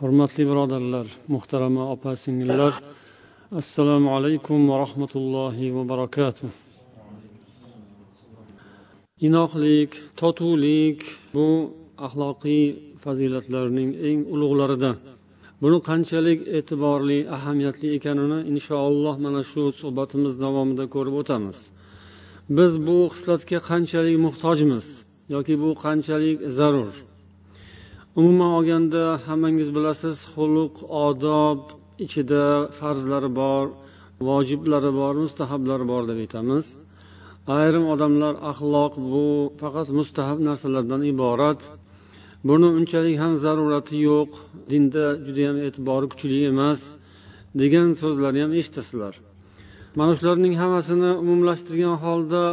Hurmatli birodarlar muhtarama opa singillar assalomu alaykum va rahmatullohi va barakatuh. Inoqlik totuvlik bu axloqiy fazilatlarning eng ulug'laridan. Buni qanchalik e'tiborli ahamiyatli ekanini inshaalloh mana shu suhbatimiz davomida ko'rib o'tamiz. Biz bu xislatga qanchalik muhtojmiz yoki bu qanchalik zarur? Umuman olganda hammangiz bilasiz xulq odob ichida farzlari bor vojiblari bor mustahablari bor deb aytamiz. Ayrim odamlar axloq bu faqat mustahab narsalardan iborat. Buni unchalik ham zarurati yo'q dinda judayam e'tibori kuchli emas degan so'zlarni ham eshitasizlar. Mana shularning hammasini umumlashtirgan holda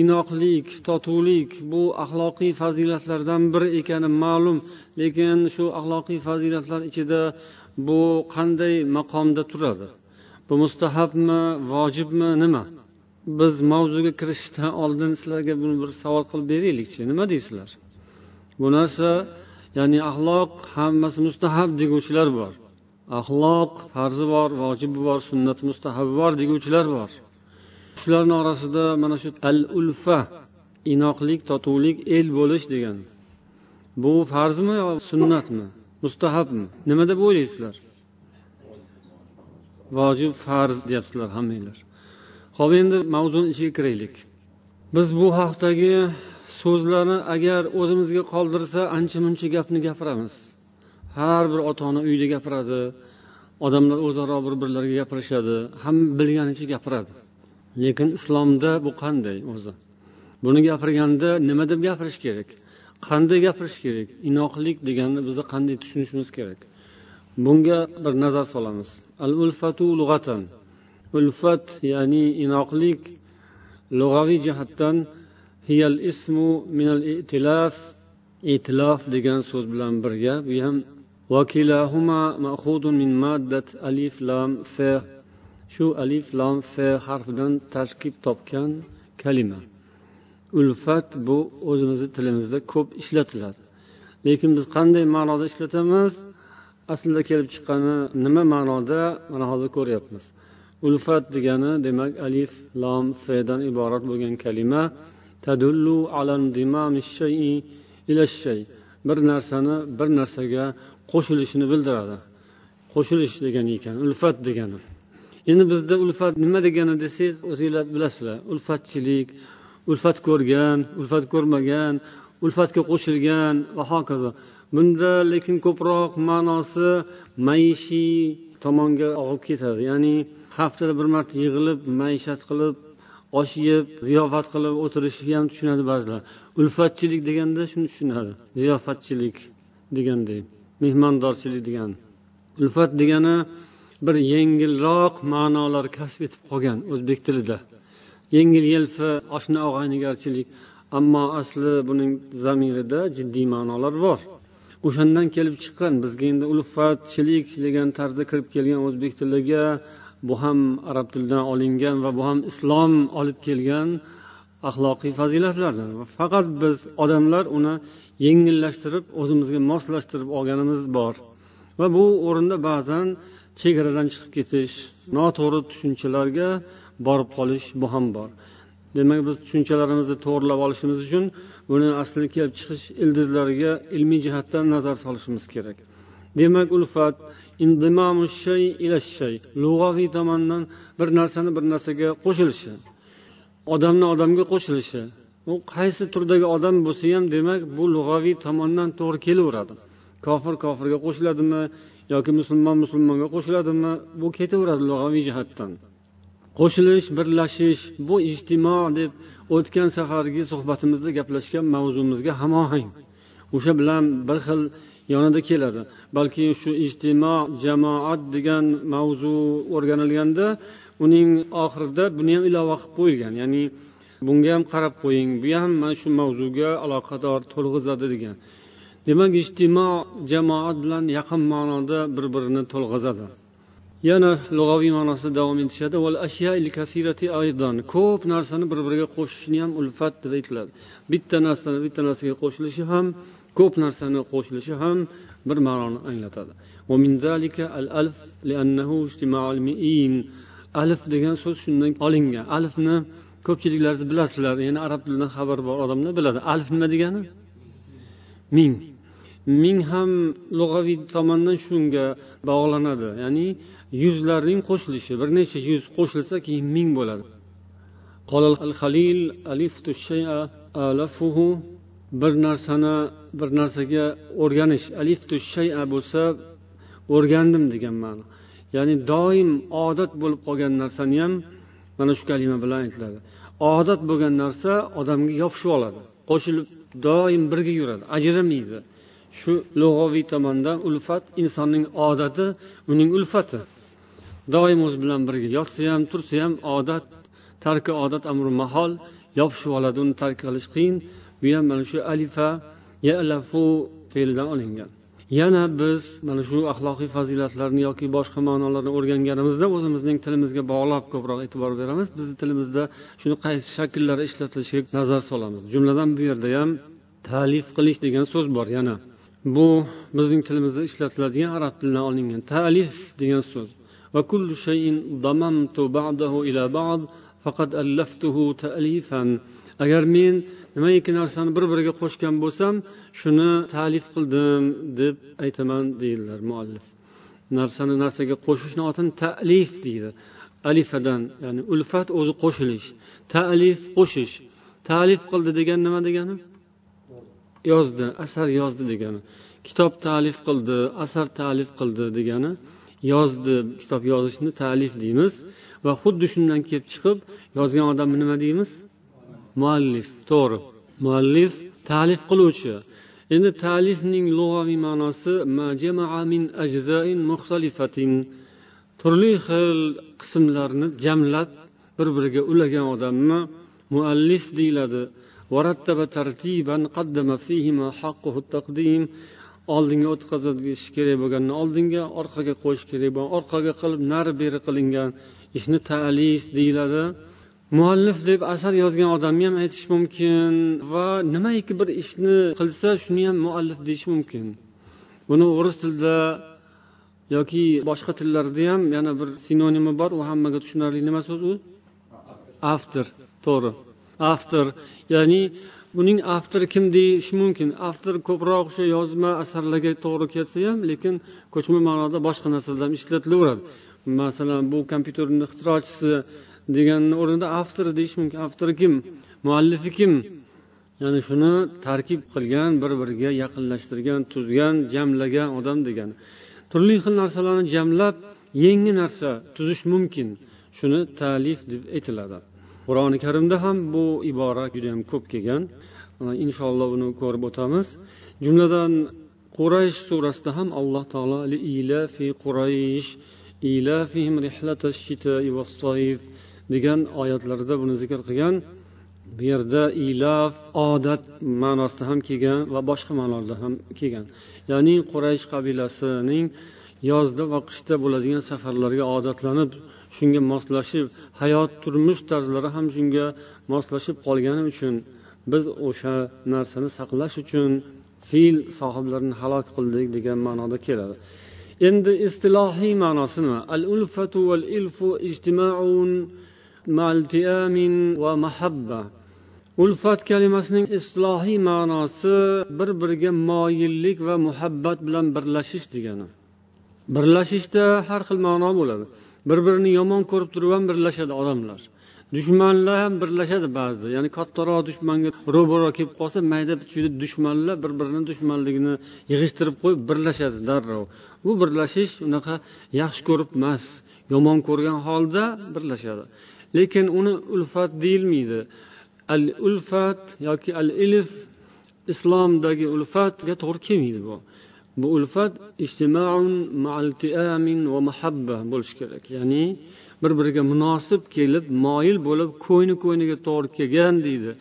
inoqlik totuvlik bu axloqiy fazilatlardan biri ekani ma'lum. Lekin shu axloqiy fazilatlar ichida bu qanday maqomda turadi? Bu mustahabmi vojibmi nima? Biz mavzuga kirishdan oldin sizlarga buni bir savol qilib beraylikchi. Nima deysizlar? Bu narsa ya'ni axloq hammasi mustahab deguvchilar bor. Axloq farzi bor vojibi bor sunnati mustahabi bor deguvchilar bor. Shularni orasida mana shu al ulfa inoqlik totuvlik el bo'lish degan. Bu farzmi yo sunnatmi? Mustahabmi? Nima deb o'ylaysizlar? Vojib farz deyapsizlar hammanglar. Ho'p endi mavzuni ichiga kiraylik. Biz bu haqdagi so'zlarni agar o'zimizga qoldirsa ancha muncha gapni gapiramiz. Har bir ota ona uyda gapiradi odamlar o'zaro bir birlariga gapirishadi hamma bilganicha gapiradi. Lekin islomda bu qanday o'zi? Buni gapirganda nima deb gapirish kerak? Qanday gapirish kerak? Inoqlik deganni biza qanday tushunishimiz kerak? Bunga bir nazar solamiz. Al ulfatu lug'atan ulfat ya'ni inoqlik lug'aviy jihatdan hiyal ismu minal itilaf. Itilaf degan so'z bilan birga bu ham vakilahuma ma'khudun min maddat alif lam fa shu alif lam fe harfidan tarkib topgan kalima. Ulfat bu o'zimizni tilimizda ko'p ishlatiladi. Lekin biz qanday ma'noda ishlatamiz? Aslida kelib chiqqani nima ma'noda? Mana hozir ko'ryapmiz. Ulfat degani demak alif lam fedan iborat bo'lgan kalima. Tadullu ila shay. Bir narsani bir narsaga qo'shilishini bildiradi. Qo'shilish degani ekan ulfat degani. Endi bizda ulfat nima degani desangiz o'zinglar bilasizlar. Ulfatchilik ulfat ko'rgan ulfat ko'rmagan ulfatga qo'shilgan va hokazo. Bunda lekin ko'proq ma'nosi maishiy tomonga og'ib ketadi. Ya'ni haftada bir marta yig'ilib maishat qilib osh yeb ziyofat qilib o'tirishni ham tushunadi ba'zilar. Ulfatchilik deganda shuni tushunadi. Ziyofatchilik deganday mehmondorchilik degani. Ulfat degani bir yengilroq ma'nolar kasb etib qolgan o'zbek tilida. Yengil yelpi oshna og'aynigarchilik ammo asli buning zamirida jiddiy ma'nolar bor. O'shandan kelib chiqqan bizga endi ulfatchilik degan tarzda kirib kelgan o'zbek tiliga bu ham arab tilidan olingan va bu ham islom olib kelgan axloqiy fazilatlardan. Faqat biz odamlar uni yengillashtirib o'zimizga moslashtirib olganimiz bor. Va bu o'rinda ba'zan chegaradan chiqib ketish noto'g'ri tushunchalarga borib qolish bu ham bor. Demak biz tushunchalarimizni to'g'irlab olishimiz uchun buni aslini kelib chiqish ildizlariga ilmiy jihatdan nazar solishimiz kerak. Demak ulfat shay shay lug'aviy tomondan bir narsani bir narsaga qo'shilishi odamni odamga qo'shilishi u qaysi turdagi odam bo'lsa ham demak bu lug'aviy tomondan to'g'ri kelaveradi. Kofir kofirga qo'shiladimi yoki musulmon musulmonga qo'shiladimi? Bu ketaveradi lug'aviy jihatdan. Qo'shilish birlashish bu ijtimo deb o'tgan safargi suhbatimizda gaplashgan mavzumizga hamohang. O'sha bilan bir xil yonida keladi. Balki shu ijtimo jamoat degan mavzu o'rganilganda uning oxirida buni ham ilova qilib qo'yilgan ya'ni bunga ham qarab qo'ying bu ham mana shu mavzuga aloqador to'lg'izadi degan. Demak ijtimo jamoat bilan yaqin ma'noda bir birini to'lg'azadi. Yana lug'aviy ma'nosida davom etishadi. Ko'p narsani bir biriga qo'shishni ham ulfat deb aytiladi. Bitta narsani bitta narsaga qo'shilishi ham ko'p narsani qo'shilishi ham bir ma'noni anglatadi. Alif degan so'z shundan olingan. Alifni ko'pchiliklaringiz bilasizlar ya'ni arab tilidan xabari bor odamlar biladi. Alif nima degani? Ming ming ham lug'aviy tomondan shunga bog'lanadi. Ya'ni yuzlarning qo'shilishi bir necha yuz qo'shilsa keyin ming bo'ladi. Bir narsani bir narsaga o'rganish. Aliftu shaya bo'lsa o'rgandim degan ma'no. Ya'ni doim odat bo'lib qolgan narsani ham mana shu kalima bilan aytiladi. Odat bo'lgan narsa odamga yopishib oladi. Qo'shilib doim birga yuradi. Ajramaydi. Shu lug'aviy tomondan ulfat insonning odati uning ulfati. Doim o'zi bilan birga yotsa ham tursa ham odat tarki odat amri mahol yopishib oladi uni tark qilish qiyin. Bu ham mana shu alifa yalafu fe'lidan olingan. Yana biz mana shu axloqiy fazilatlarni yoki boshqa ma'nolarni o'rganganimizda o'zimizning tilimizga bog'lab ko'proq e'tibor beramiz. Bizni tilimizda shuni qaysi shakllarda ishlatilishiga nazar solamiz? Jumladan bu yerda ham talif qilish degan so'z bor yana. Bu bizning tilimizda ishlatiladigan arab tilidan olingan talif degan so'z. Agar men nima ikki narsani bir biriga qo'shgan bo'lsam shuni talif qildim deb aytaman deydilar muallif. Narsani narsaga qo'shishni otini talif deydi. Alifadan ya'ni ulfat o'zi qo'shilish. Talif qo'shish. Talif qildi degan nima degani? Yozdi asar yozdi degani. Kitob talif qildi asar talif qildi degani yozdi kitob yozishni talif deymiz. Va xuddi shundan kelib chiqib yozgan odamni nima deymiz? Muallif to'g'ri. Muallif talif qiluvchi. Endi talifning lug'aviy ma'nosi turli xil qismlarni jamlab bir biriga ulagan odamni muallif deyiladi. Oldinga o'tkazish kerak bo'lganni oldinga orqaga qo'yish kerak bo'lgan orqaga qilib nari beri qilingan ishni talif deyiladi. Muallif deb asar yozgan odamni ham aytish mumkin va nimaiki bir ishni qilsa shuni ham muallif deyish mumkin. Buni o'ris tilida yoki boshqa tillarda ham yana bir sinonimi bor u hammaga tushunarli nima so'z u? Avtor to'g'ri. Avtor. Ya'ni buning avtori kim deyish mumkin? Avtor ko'proq o'sha yozma asarlarga to'g'ri kelsa ham lekin ko'chma ma'noda boshqa narsalar ham ishlatilaveradi. Masalan bu kompyuterni ixtirochisi deganni o'rnida avtor deyish mumkin. Avtori kim? Muallifi kim? Ya'ni shuni tarkib qilgan bir biriga yaqinlashtirgan tuzgan jamlagan odam degani turli xil narsalarni jamlab yangi narsa tuzish mumkin. Shuni talif deb aytiladi. Qur'oni karimda ham bu ibora judayam ko'p kelgan. Inshaalloh buni ko'rib o'tamiz. Jumladan quraysh surasida ham alloh taolo quraysh degan oyatlarida buni zikr qilgan. Bu yerda ilaf odat ma'nosida ham kelgan va boshqa ma'nolarda ham kelgan. Ya'ni quraysh qabilasining yozda va qishda bo'ladigan safarlarga odatlanib shunga moslashib hayot turmush tarzlari ham shunga moslashib qolgani uchun biz o'sha narsani saqlash uchun fil sohiblarini halok qildik degan ma'noda keladi. Endi istilohiy ma'nosi nima al ulfatu val ilfu ijtimaun va mahabba. Ulfat kalimasining istilohiy ma'nosi bir biriga moyillik va muhabbat bilan birlashish degani. Birlashishda har xil ma'no bo'ladi. Bir birini yomon ko'rib turib ham birlashadi odamlar. Dushmanlar ham birlashadi ba'zida. Ya'ni kattaroq dushmanga ro'baro kelib qolsa mayda chuyda dushmanlar bir birini dushmanligini yig'ishtirib qo'yib birlashadi darrov. Bu birlashish unaqa yaxshi ko'rib emas. Yomon ko'rgan holda birlashadi. Lekin uni ulfat deyilmaydi. Al ulfat yoki al ilf islomdagi ulfatga to'g'ri kelmaydi bu. Bu ulfat va bo'lishi kerak. Ya'ni bir biriga munosib kelib moyil bo'lib ko'yni ko'yniga to'g'ri kelgan deydi.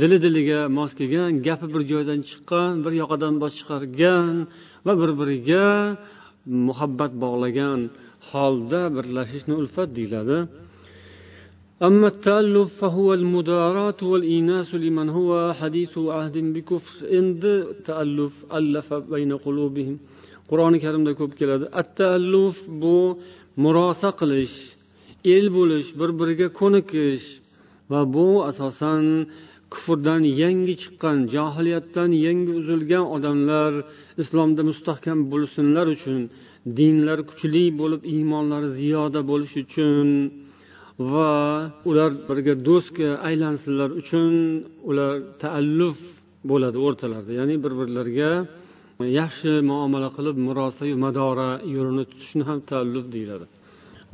Dili diliga mos kelgan gapi bir joydan chiqqan bir yoqadan bosh chiqargan va bir biriga muhabbat bog'lagan holda birlashishni ulfat deyiladi. أما التألف فهو المداراة والإيناس لمن هو حديث عهد بكفر عند تألف ألف بين قلوبهم qur'oni karimda ko'p keladi attalluf bu murosa qilish el bo'lish bir biriga ko'nikish va bu asosan kufrdan yangi chiqqan johiliyatdan yangi uzilgan odamlar islomda mustahkam bo'lsinlar uchun dinlari kuchli bo'lib iymonlari ziyoda bo'lishi uchun va ular birga do'stga aylansinlar uchun ular taalluf bo'ladi o'rtalarida ya'ni bir birlariga yaxshi muomala qilib murosayu madora yo'lini tutishni ham taalluf deyiladi.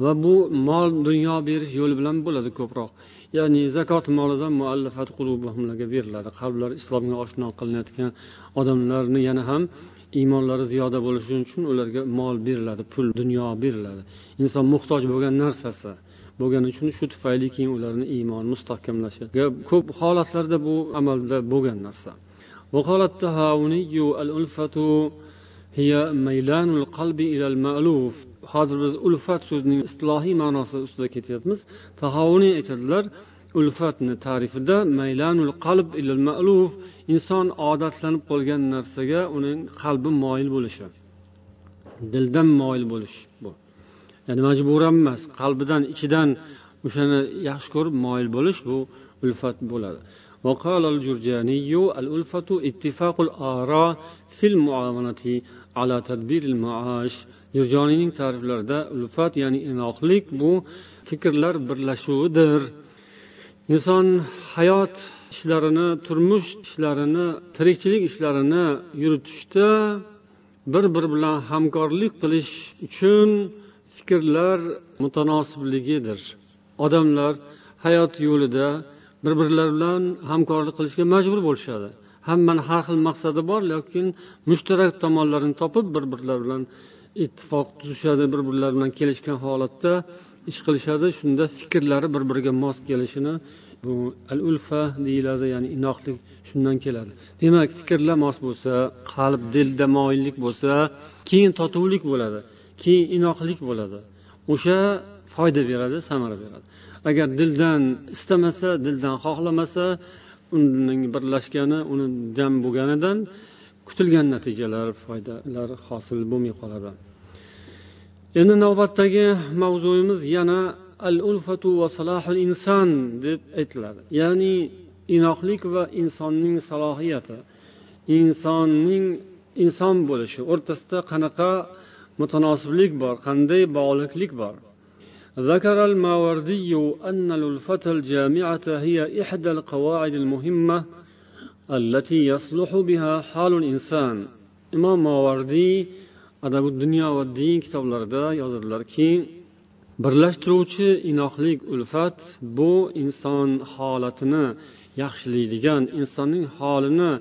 Va bu mol dunyo berish yo'li bilan bo'ladi ko'proq. Ya'ni zakot molidan muallafat qulublarga beriladi. Qalblari islomga oshno qilinayotgan odamlarni yana ham iymonlari ziyoda bo'lishi uchun ularga mol beriladi pul dunyo beriladi. Inson muhtoj bo'lgan narsasi bo'lgani uchun shu tufayli keyin ularni iymoni mustahkamlashiga ko'p holatlarda bu amalda bo'lgan narsa وقال التهاوني الألفة هي ميلان القلب إلى المألوف hozir biz ulfat so'zining islohiy ma'nosi ustida ketyapmiz tahovuniy aytadilar ulfatni ta'rifida maylanul qalb ilal ma'luf inson odatlanib qolgan narsaga uning qalbi moyil bo'lishi dildan moyil bo'lish bu ya'ni majburan emas qalbidan ichidan o'shani yaxshi ko'rib moyil bo'lish bu ulfat bo'ladi وقال الجرجاني الألفة اتفاق الآراء في المعاونة على تدبير المعاش jurjoniyning ta'riflarida ulfat ya'ni inoqlik bu fikrlar birlashuvidir inson hayot ishlarini turmush ishlarini tirikchilik ishlarini yuritishda bir biri bilan hamkorlik qilish uchun fikrlar mutanosibligidir. Odamlar hayot yo'lida bir birlari bilan hamkorlik qilishga majbur bo'lishadi. Hammani har xil maqsadi bor lekin mushtarak tomonlarini topib bir birlari bilan ittifoq tuzishadi bir birlari bilan kelishgan holatda ish qilishadi. Shunda fikrlari bir biriga mos kelishini bu al ulfa deyiladi ya'ni inoqlik shundan keladi. Demak fikrlar mos bo'lsa qalb dilda moyillik bo'lsa keyin totuvlik bo'ladi. Keyin inoqlik bo'ladi. O'sha foyda beradi samara beradi. Agar dildan istamasa dildan xohlamasa uning birlashgani uni jam bo'lganidan kutilgan natijalar foydalar hosil bo'lmay qoladi. Endi navbatdagi mavzuyimiz yana al ulfatu va salahul inson deb aytiladi. Ya'ni inoqlik va insonning salohiyati insonning inson bo'lishi. O'rtasida qanaqa mutanosiblik bor qanday bog'liqlik bor ذكر الماوردي أن الألفة الجامعة هي إحدى القواعد المهمة التي يصلح بها حال الإنسان imom movardiy adabu dunyo va din kitoblarida yozadilarki birlashtiruvchi inoqlik ulfat bu inson holatini yaxshilaydigan insonning holini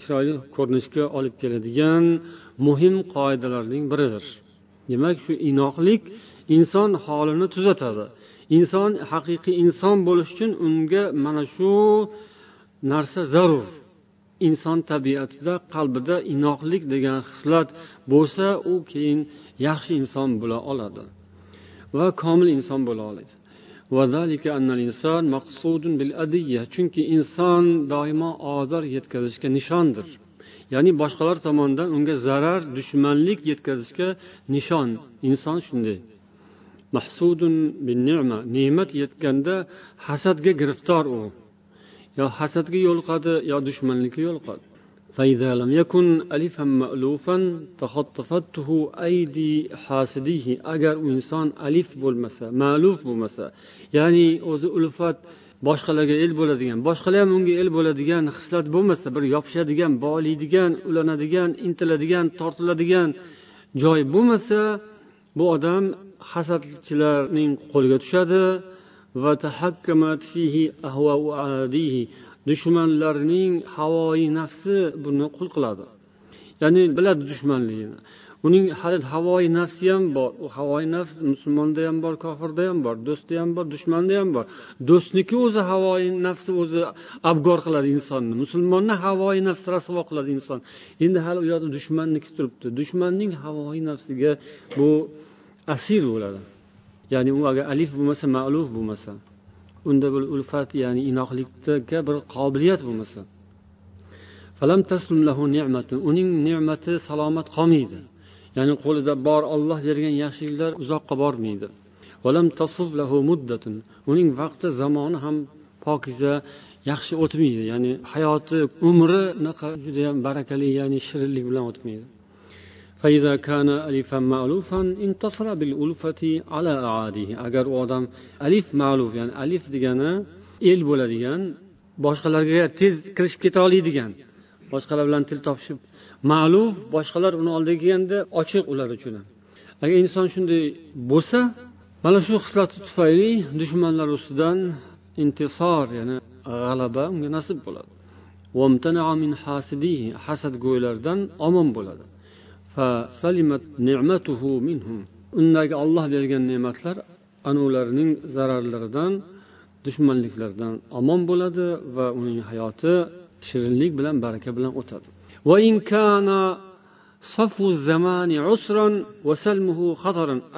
chiroyli ko'rinishga olib keladigan muhim qoidalarning biridir. Demak shu inoqlik inson holini tuzatadi. Inson haqiqiy inson bo'lish uchun unga mana shu narsa zarur. Inson tabiatida qalbida inoqlik degan xislat bo'lsa u keyin yaxshi inson bo'la oladi va komil inson bo'la oladi. Chunki inson doimo ozor yetkazishga nishondir. ya'ni boshqalar tomonidan unga zarar dushmanlik yetkazishga nishon inson shunday mahsudun bin ne'mat yetganda hasadga giriftor u yo hasadga yo'liqadi yo dushmanlikka yo'liqadi فإذا لم يكن ألفا مألوفا تخطفته أيدي حاسديه أجر إنسان ألف bo'lmasa ma'luf bo'lmasa ya'ni o'zi ulfat boshqalarga el bo'ladigan boshqalar ham unga el bo'ladigan hislat bo'lmasa bir yopishadigan boylaydigan ulanadigan intiladigan tortiladigan joy bo'lmasa bu odam hasadchilarning qo'liga tushadi. Va dushmanlarning havoyi nafsi buni qul qiladi. Ya'ni biladi dushmanligini. Uning hali havoyi nafsi ham bor. U havoyi nafs musulmonda ham bor kofirda ham bor do'stda ham bor dushmanda ham bor. Do'stniki o'zi havoyi nafsi o'zi abgor qiladi insonni. Musulmonni havoyi nafsi rasvo qiladi inson. Endi hali u yoqda dushmanniki turibdi. Dushmanning havoyi nafsiga bu asir bo'ladi. Ya'ni u agar alif bo'lmasa ma'luf bo'lmasa unda bir ulfat ya'ni inoqlikka bir qobiliyat bo'lmasa uning ne'mati salomat qolmaydi. Ya'ni qo'lida bor olloh bergan yaxshiliklar uzoqqa bormaydi. Uning vaqti zamoni ham pokiza yaxshi o'tmaydi. Ya'ni hayoti umri judayam barakali ya'ni shirinlik bilan o'tmaydi. Agar u odam alif ma'luf ya'ni alif degani el bo'ladigan boshqalarga tez kirishib keta oladigan boshqalar bilan til topishib ma'luf boshqalar uni oldiga kelganda ochiq ular uchun. Agar inson shunday bo'lsa mana shu xislati tufayli dushmanlar ustidan intisor ya'ni g'alaba unga nasib bo'ladi. Hasadgo'ylardan omon bo'ladi. Undagi olloh bergan ne'matlar ana ularning zararlaridan dushmanliklardan omon bo'ladi va uning hayoti shirinlik bilan baraka bilan o'tadi.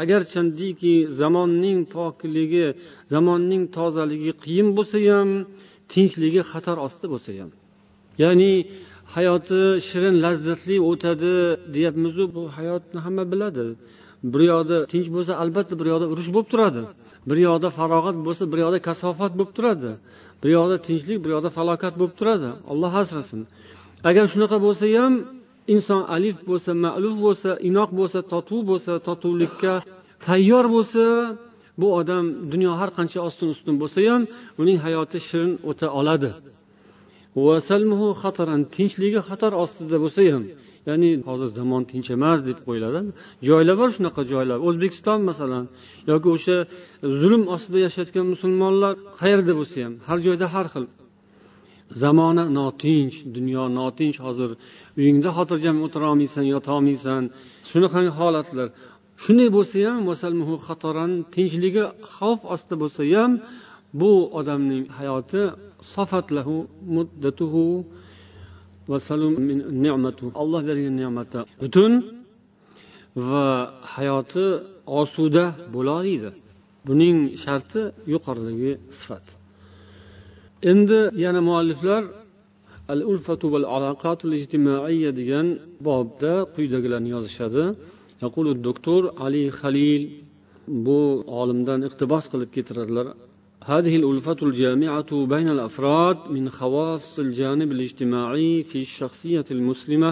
Agar chandiki zamonning pokligi zamonning tozaligi qiyin bo'lsa ham tinchligi xatar ostida bo'lsa ham ya'ni hayoti shirin lazzatli o'tadi deyapmizu bu hayotni hamma biladi bir yoqda tinch bo'lsa albatta bir yoqda urush bo'lib turadi bir yoqda farog'at bo'lsa bir yoqda kasofat bo'lib turadi bir yoqda tinchlik bir yoqda falokat bo'lib turadi olloh asrasin agar shunaqa bo'lsa ham inson alif bo'lsa ma'luf bo'lsa inoq bo'lsa totuv bo'lsa totuvlikka tayyor bo'lsa bu odam dunyo har qancha ostin ustun bo'lsa ham uning hayoti shirin o'ta oladi. Tinchligi xatar ostida bo'lsa ham ya'ni hozir zamon tinch emas deb qo'yiladi. Joylar bor shunaqa joylar o'zbekiston masalan yoki o'sha zulm ostida yashayotgan musulmonlar qayerda bo'lsa ham har joyda har xil zamona notinch dunyo notinch hozir. Uyingda xotirjam o'tirolmaysan yotolmaysan. Shunaqangi holatlar. Shunday bo'lsa ham tinchligi xavf ostida bo'lsa ham bu odamning hayoti sofatlahu muddatuhu alloh bergan ne'mati butun va hayoti osuda bo'lolmaydi buning sharti yuqoridagi sifat. endi yana mualliflar al ulfatu val alaqatul ijtimoiya degan bobda quyidagilarni yozishadi yaqulu doktor ali halil bu olimdan iqtibos qilib keltiradilar هذه الألفة الجامعة بين الأفراد من خواص الجانب الاجتماعي في الشخصية المسلمة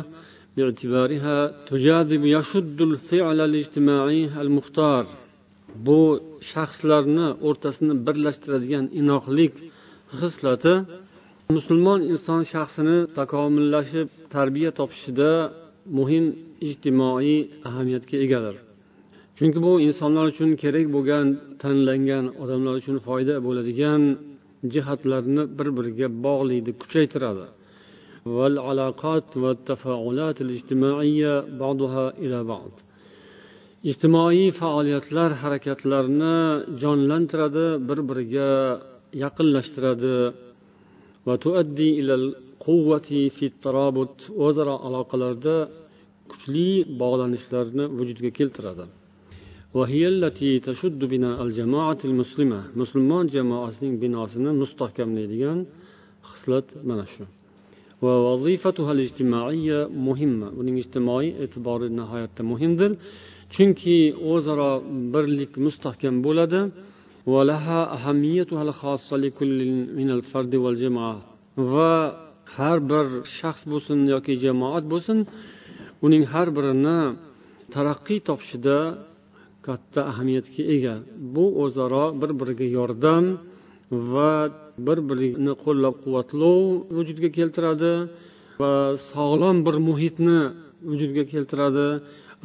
باعتبارها تجاذب يشد الفعل الاجتماعي المختار bu shaxslarni o'rtasini birlashtiradigan inoqlik xislati musulmon inson shaxsini takomillashib tarbiya topishida muhim ijtimoiy ahamiyatga egadir. Chunki bu insonlar uchun kerak bo'lgan tanlangan odamlar uchun foyda bo'ladigan jihatlarni bir biriga bog'laydi kuchaytiradi. Ijtimoiy faoliyatlar harakatlarni jonlantiradi bir biriga yaqinlashtiradi. O'zaro aloqalarda kuchli bog'lanishlarni vujudga keltiradi. Musulmon jamoasining binosini mustahkamlaydigan xislat mana shu. Uning ijtimoiy e'tibori nihoyatda muhimdir. Chunki o'zaro birlik mustahkam bo'ladi. Va har bir shaxs bo'lsin yoki jamoat bo'lsin uning har birini taraqqiy topishida katta ahamiyatga ega bu o'zaro bir biriga yordam va bir birini qo'llab quvvatlov vujudga keltiradi va sog'lom bir muhitni vujudga keltiradi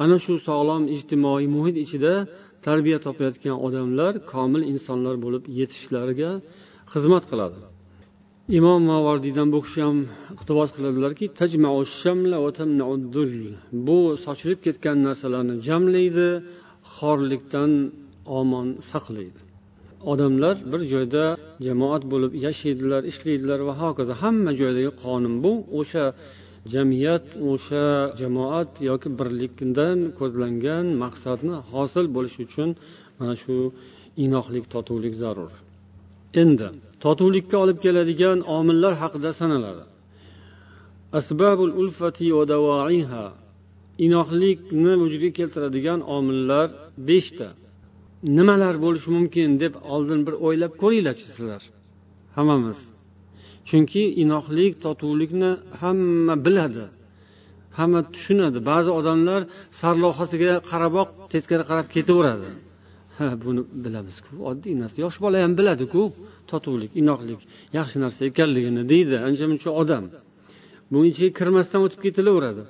ana shu sog'lom ijtimoiy muhit ichida tarbiya topayotgan odamlar komil insonlar bo'lib yetishishlariga xizmat qiladi. Imom mavardiydan bu kishi ham iqtibos qiladilarki bu sochilib ketgan narsalarni jamlaydi xorlikdan omon saqlaydi. Odamlar bir joyda jamoat bo'lib yashaydilar ishlaydilar va hokazo. Hamma joydagi qonun bu. O'sha jamiyat o'sha jamoat yoki birlikdan ko'zlangan maqsadni hosil bo'lishi uchun mana shu inoqlik totuvlik zarur. Endi totuvlikka olib keladigan omillar haqida sanaladi. Asbabul ulfati va davoiha inoqlikni vujudga keltiradigan omillar beshta. Nimalar bo'lishi mumkin deb oldin bir o'ylab ko'ringlarchi sizlar? Hammamiz chunki inoqlik totuvlikni hamma biladi hamma tushunadi. Ba'zi odamlar sarlavhasiga qaraboq teskari qarab ketaveradi. Ha buni bilamizku oddiy narsa. Yosh bola ham biladiku totuvlik inoqlik yaxshi narsa ekanligini deydi ancha muncha odam. Buni ichiga kirmasdan o'tib ketilaveradi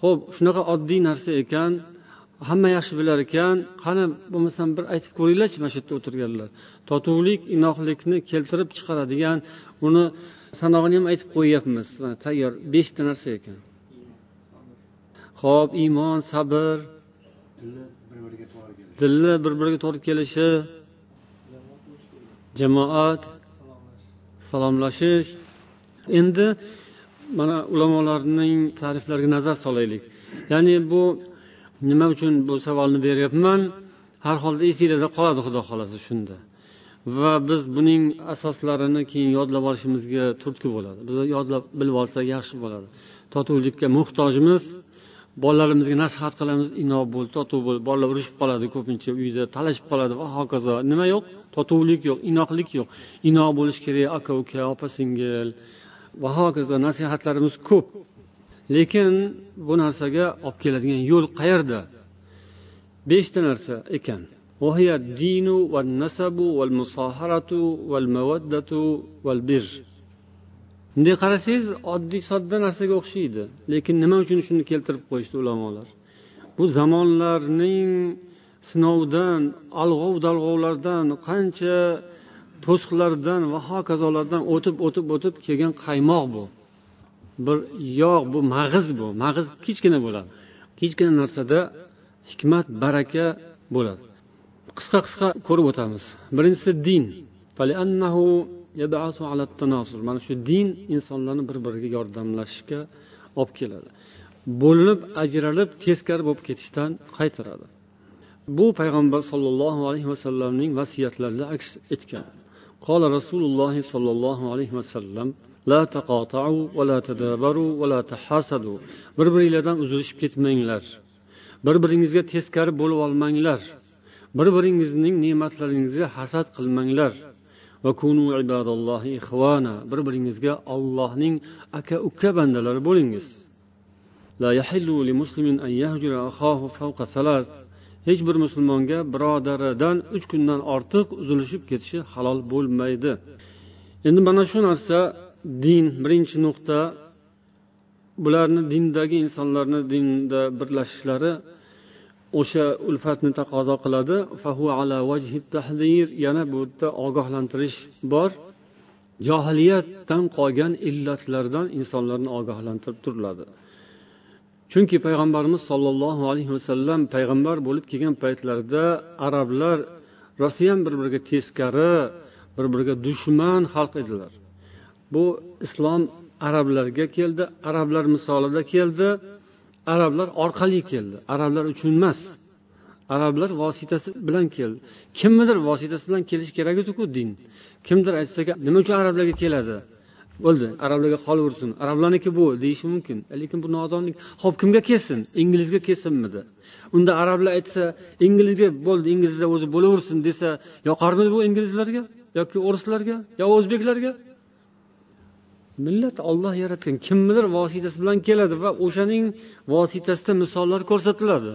ho'p shunaqa oddiy narsa ekan hamma yaxshi bilar ekan qani bo'lmasam bir aytib ko'ringlarchi mana shu yerda o'tirganlar. Totuvlik inoqlikni keltirib chiqaradigan uni sanog'ini ham aytib qo'yyapmiz. Mana tayyor beshta narsa ekan. Ho'p iymon sabr dilni bir biriga to'g'ri kelishi jamoat salomlashish. Endi mana ulamolarning ta'riflariga nazar solaylik. Ya'ni bu nima uchun bu savolni beryapman? Har holda esinglarda qoladi xudo xohlasa shunda. Va biz buning asoslarini keyin yodlab olishimizga turtki bo'ladi. Biz yodlab bilib olsak yaxshi bo'ladi. Totuvlikka muhtojmiz bolalarimizga nasihat qilamiz inoq bo'l totuv bo'l bolalar urushib qoladi ko'pincha uyda talashib qoladi va hokazo. Nima yo'q? Totuvlik yo'q inoqlik yo'q. Inoq bo'lish kerak aka uka opa singil va hokazo. Nasihatlarimiz ko'p. lekin bu narsaga olib keladigan yo'l qayerda beshta narsa ekan وهي الدين والنسب والمصاهرة والمودة والبر bunday qarasangiz oddiy sodda narsaga o'xshaydi lekin nima uchun shuni keltirib qo'yishdi ulamolar bu zamonlarning sinovdan alg'ov dalg'ovlardan qancha to'siqlardan va hokazolardan o'tib o'tib o'tib kelgan qaymoq bu bir yog' bu mag'iz bu. Mag'iz kichkina bo'ladi. Kichkina narsada hikmat baraka bo'ladi. Qisqa qisqa ko'rib o'tamiz. Birinchisi din. Mana shu din insonlarni bir biriga yordamlashishga olib keladi. Bo'linib ajralib teskari bo'lib ketishdan qaytaradi. Bu payg'ambar sollallohu alayhi vasallamning vasiyatlarida aks etgan. Qola rasululloh sollallohu alayhi vasallam لا تقاطعوا ولا تدابروا ولا تحاسدوا bir biringlardan uzilishib ketmanglar. Bir biringizga teskari bo'lib olmanglar. Bir biringizning ne'matlaringizga hasad qilmanglar. Va kunu ibadallohi bir biringizga ollohning aka uka bandalari bo'lingiz. La yahillu an hech bir musulmonga birodaridan uch kundan ortiq uzilishib ketishi halol bo'lmaydi. Endi mana shu narsa din birinchi nuqta bularni dindagi insonlarni dinda birlashishlari o'sha ulfatni taqozo qiladi. Yana bu yerda ogohlantirish bor. Johiliyatdan qolgan illatlardan insonlarni ogohlantirib turiladi. Chunki payg'ambarimiz sollallohu alayhi vasallam payg'ambar bo'lib kelgan paytlarida arablar rostiyam bir biriga teskari bir biriga dushman xalq edilar. Bu islom arablarga keldi arablar misolida keldi arablar orqali keldi. Arablar uchun emas. Arablar vositasi bilan keldi. Kimnidir vositasi bilan kelishi kerak ediku din. Kimdir aytsa nima uchun arablarga keladi? Bo'ldi arablarga qolaversin arablarniki bu deyishi mumkin. Lekin bu nodonlik. Ho'p kimga kelsin? Inglizga kelsinmidi? Unda arablar aytsa inglizga bo'ldi inglizlar o'zi bo'laversin desa yoqarmidi bu inglizlarga? Yoki o'rislarga? Yo o'zbeklarga? Millat olloh yaratgan kimnidir vositasi bilan keladi va o'shaning vositasida misollar ko'rsatiladi.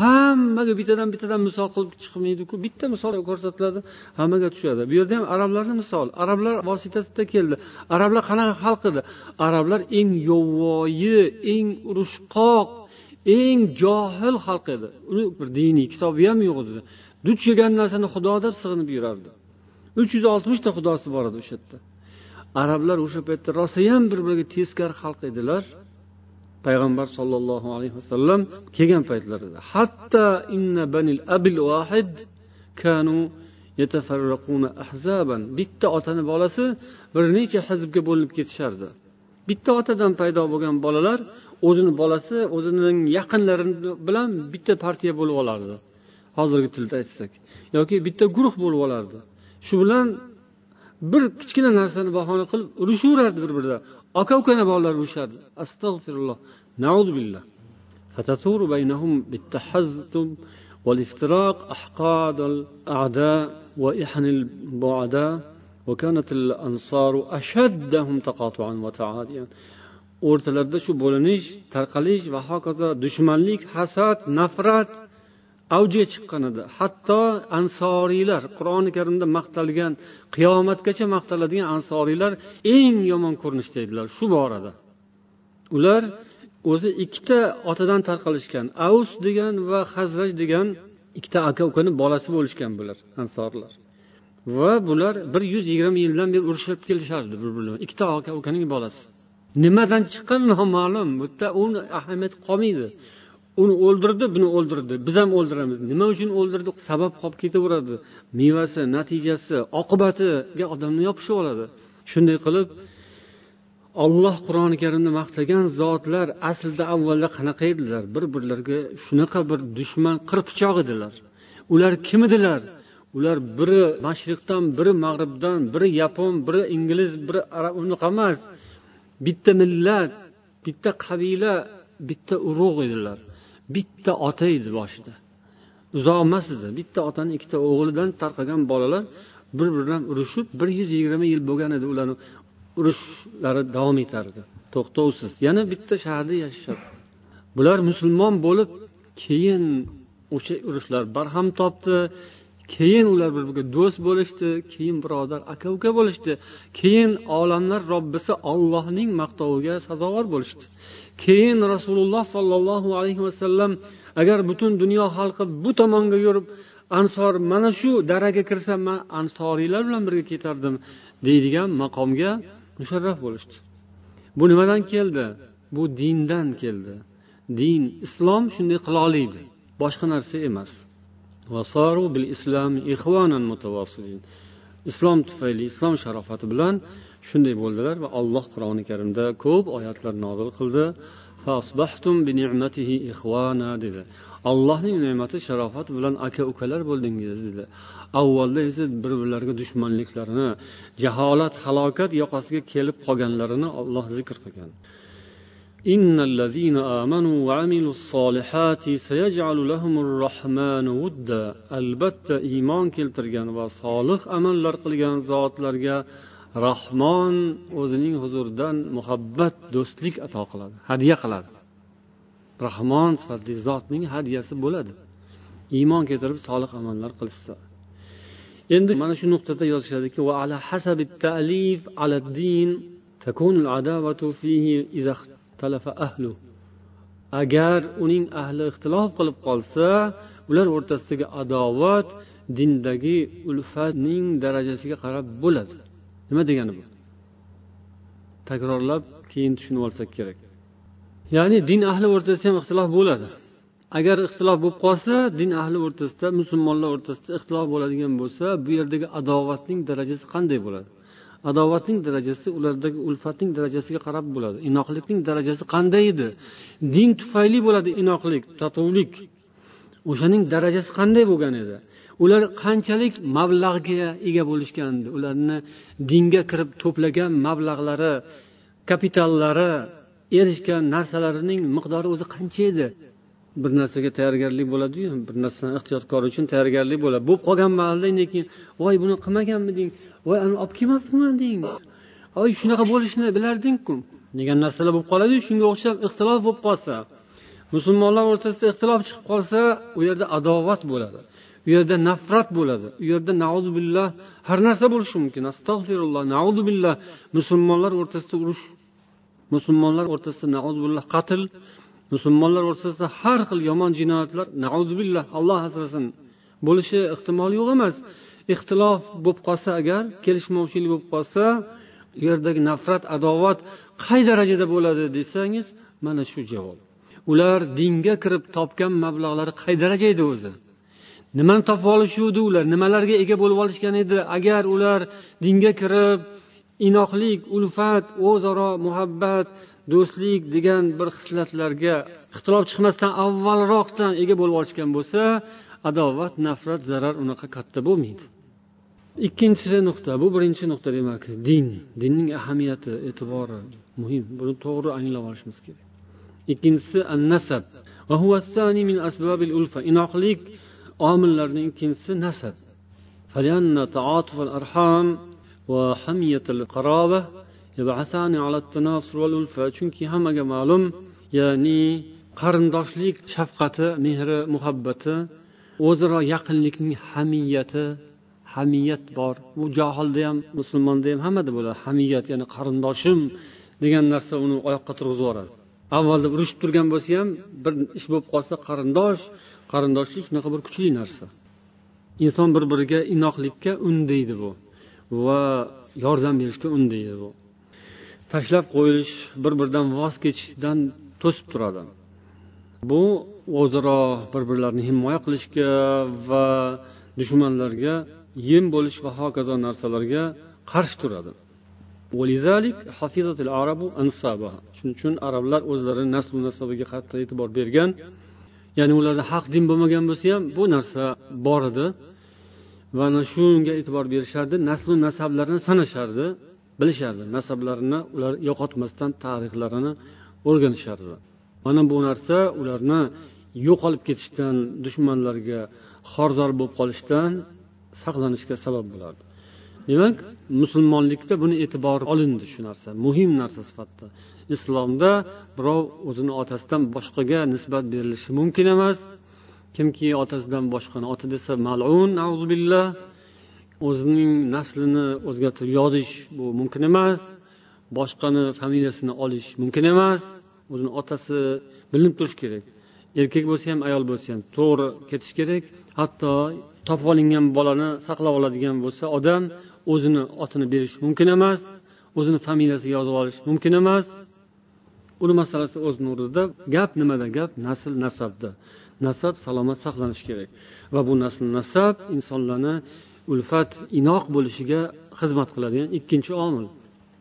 Hammaga bittadan bittadan misol qilib chiqmaydiku bitta misol ko'rsatiladi hammaga tushadi. Bu yerda ham arablarni misol arablar vositasida keldi. Arablar qanaqa xalq edi? Arablar eng yovvoyi eng urushqoq eng johil xalq edi. Uni bir diniy kitobi ham yo'q edi. Duch kelgan narsani xudo deb sig'inib yurardi. Uch yuz oltmishta xudosi bor edi o'sha yerda. Arablar o'sha paytda rosayam bir biriga teskari xalq edilar. Payg'ambar sollallohu alayhi vasallam kelgan paytlarida hatto inna banil abil vahid kanu ahzaban. Bitta otani bolasi bir necha hizbga bo'linib ketishardi. Bitta otadan paydo bo'lgan bolalar o'zini bolasi o'zining yaqinlari bilan bitta partiya bo'lib olardi. Hozirgi tilda aytsak yoki bitta guruh bo'lib olardi. Shu bilan bir kichkina narsani bahona qilib urishaverardi bir biridan aka ukani bolalar urushardi astag'firulloh billah فتثور بينهم بالتحزب والافتراق أحقاد الأعداء وإحن البعداء وكانت الأنصار أشدهم تقاطعا وتعاديا o'rtalarida shu bo'linish tarqalish va hokazo dushmanlik hasad nafrat avjiga chiqqan edi. Hatto ansoriylar qur'oni karimda maqtalgan qiyomatgacha maqtaladigan ansoriylar eng yomon ko'rinishda edilar shu borada. Ular o'zi ikkita otadan tarqalishgan avs degan va hazraj degan ikkita aka ukani bolasi bo'lishgan bular ansorlar va bular bir yuz yigirma yildan beri urushib kelishardi bir biri bilan ikkita aka ukaning bolasi. Nimadan chiqqan noma'lum. Bu yerda uni ahamiyati qolmaydi. Uni o'ldirdi buni o'ldirdi. Biz ham o'ldiramiz. Nima uchun o'ldirdi? Sabab qolib ketaveradi. Mevasi natijasi oqibatiga odamni yopishib oladi. Shunday qilib olloh qur'oni karimda maqtagan zotlar aslida avvalda qanaqa edilar? Bir birlariga shunaqa bir dushman qirpichoq edilar. Ular kim edilar? Ular biri mashriqdan biri mag'ribdan biri yapon biri ingliz biri arab unaqa emas. Bitta millat bitta qabila bitta urug' edilar. Bitta ota edi boshida. Uzoq emas edi. Bitta otani ikkita o'g'lidan tarqagan bolalar bir biri bilan urushib bir yuz yigirma yil bo'lgan edi. Ularni urushlari davom etardi. To'xtovsiz. Yana bitta shaharda yashashadi bular musulmon bo'lib keyin o'sha urushlar barham topdi. Keyin ular bir biriga do'st bo'lishdi. Keyin birodar aka uka bo'lishdi. Keyin olamlar robbisi ollohning maqtoviga sazovor bo'lishdi. Keyin rasululloh sollallohu alayhi vasallam agar butun dunyo xalqi bu tomonga yurib ansor mana shu daraga kirsam man ansoriylar bilan birga ketardim deydigan maqomga musharraf bo'lishdi. Bu nimadan keldi? Bu dindan keldi. Din islom shunday qila oladi boshqa narsa emas. Islom tufayli islom sharofati bilan shunday bo'ldilar va alloh qur'oni karimda ko'p oyatlar nozil qildi dedi allohning ne'mati sharofati bilan aka ukalar bo'ldingiz dedi avvalda esa bir birlariga dushmanliklarini jaholat halokat yoqasiga kelib qolganlarini olloh zikr qilgan إن الذين آمنوا وعملوا الصالحات سيجعل لهم الرحمن ودا albatta iymon keltirgan va solih amallar qilgan zotlarga rahmon o'zining huzuridan muhabbat do'stlik ato qiladi hadya qiladi. Rahmon sifatli zotning hadyasi bo'ladi. Iymon keltirib solih amallar qilishsa. Endi mana shu nuqtada yozishadiki agar uning ahli ixtilof qilib qolsa ular o'rtasidagi adovat dindagi ulfatning darajasiga qarab bo'ladi. Nima degani bu? Takrorlab keyin tushunib olsak kerak. Ya'ni din ahli o'rtasida ham ixtilof bo'ladi. Agar ixtilof bo'lib qolsa din ahli o'rtasida musulmonlar o'rtasida ixtilof bo'ladigan bo'lsa bu yerdagi adovatning darajasi qanday bo'ladi? Adovatning darajasi ulardagi ulfatning darajasiga qarab bo'ladi. Inoqlikning darajasi qanday edi? Din tufayli bo'ladi inoqlik totuvlik. O'shaning darajasi qanday bo'lgan edi? Ular qanchalik mablag'ga ega bo'lishgan ularni dinga kirib to'plagan mablag'lari kapitallari erishgan narsalarining miqdori o'zi qancha edi? Bir narsaga tayyorgarlik bo'ladiyu bir narsani ehtiyotkor uchun tayyorgarlik bo'ladi. Bo'lib qolgan mahalda keyin voy buni qilmaganmiding voy ani olib kelmabmiding voy shunaqa bo'lishini bilardingku. Degan narsalar bo'lib qoladiyu shunga o'xshab ixtilof bo'lib qolsa musulmonlar o'rtasida ixtilof chiqib qolsa u yerda adovat bo'ladi. Yerda nafrat bo'ladi. U yerda billah har narsa bo'lishi mumkin. Astag'firulloh billah musulmonlar o'rtasida urush musulmonlar o'rtasida billah qatl musulmonlar o'rtasida har xil yomon jinoyatlar billah alloh asrasin. Bo'lishi ehtimoli yo'q emas. Ixtilof bo'lib qolsa agar kelishmovchilik bo'lib qolsa u yerdagi nafrat adovat qay darajada bo'ladi desangiz mana shu javob. Ular dinga kirib topgan mablag'lari qay darajada o'zi? Nimani topib olishuvdi ular? Nimalarga ega bo'lib olishgan edi? Agar ular dinga kirib inoqlik ulfat o'zaro muhabbat do'stlik degan bir xislatlarga ixtilof chiqmasdan avvalroqdan ega bo'lib olishgan bo'lsa adovat nafrat zarar unaqa katta bo'lmaydi. Ikkinchi nuqta. Bu birinchi nuqta demak din. Dinning ahamiyati e'tibori muhim. Buni to'g'ri anglab olishimiz kerak. Ikkinchisi an nasab inoqlik omillarning ikkinchisi nasab. Chunki hammaga ma'lum ya'ni qarindoshlik shafqati mehri muhabbati o'zaro yaqinlikning hamiyati hamiyat bor. U johilda ham musulmonda ham hammada bo'ladi. Hamiyat ya'ni qarindoshim degan narsa uni oyoqqa turg'izib yuboradi. Avvalda urushib turgan bo'lsa ham bir ish bo'lib qolsa qarindosh qarindoshlik shunaqa bir kuchli narsa. Inson bir biriga inoqlikka undaydi bu va yordam berishga undaydi bu. Tashlab qo'yilish bir biridan voz kechishdan to'sib turadi. Bu o'zaro bir birlarini himoya qilishga va dushmanlarga yem bo'lish va hokazo narsalarga qarshi turadi. Shuning uchun arablar o'zlarini naslu nasabiga qattiq e'tibor bergan ya'ni ularda haq din bo'lmagan bo'lsa ham bu narsa bor edi. Va ana shunga e'tibor berishardi naslu nasablarini sanashardi bilishardi. Nasablarini ular yo'qotmasdan tarixlarini o'rganishardi. Mana bu narsa ularni yo'qolib ketishdan dushmanlarga xorzor bo'lib qolishdan saqlanishga sabab bo'lardi. Demak musulmonlikda buni e'tibor olindi shu narsa muhim narsa sifatida. Islomda birov o'zini otasidan boshqaga nisbat berilishi mumkin emas. Kimki otasidan boshqani ota desa malun billah o'zining naslini o'zgartirib yozish bu mumkin emas. Boshqani familiyasini olish mumkin emas. O'zini otasi bilinib turishi kerak. Erkak bo'lsa ham ayol bo'lsa ham to'g'ri ketish kerak. Hatto topib olingan bolani saqlab oladigan bo'lsa odam o'zini otini berish mumkin emas o'zini familiyasiga yozib olish mumkin emas. Uni masalasi o'zini o'rnida gap nimada? Gap nasl nasabda. Nasab salomat saqlanishi kerak. Va bu nasl nasab insonlarni ulfat inoq bo'lishiga xizmat qiladigan ikkinchi omil.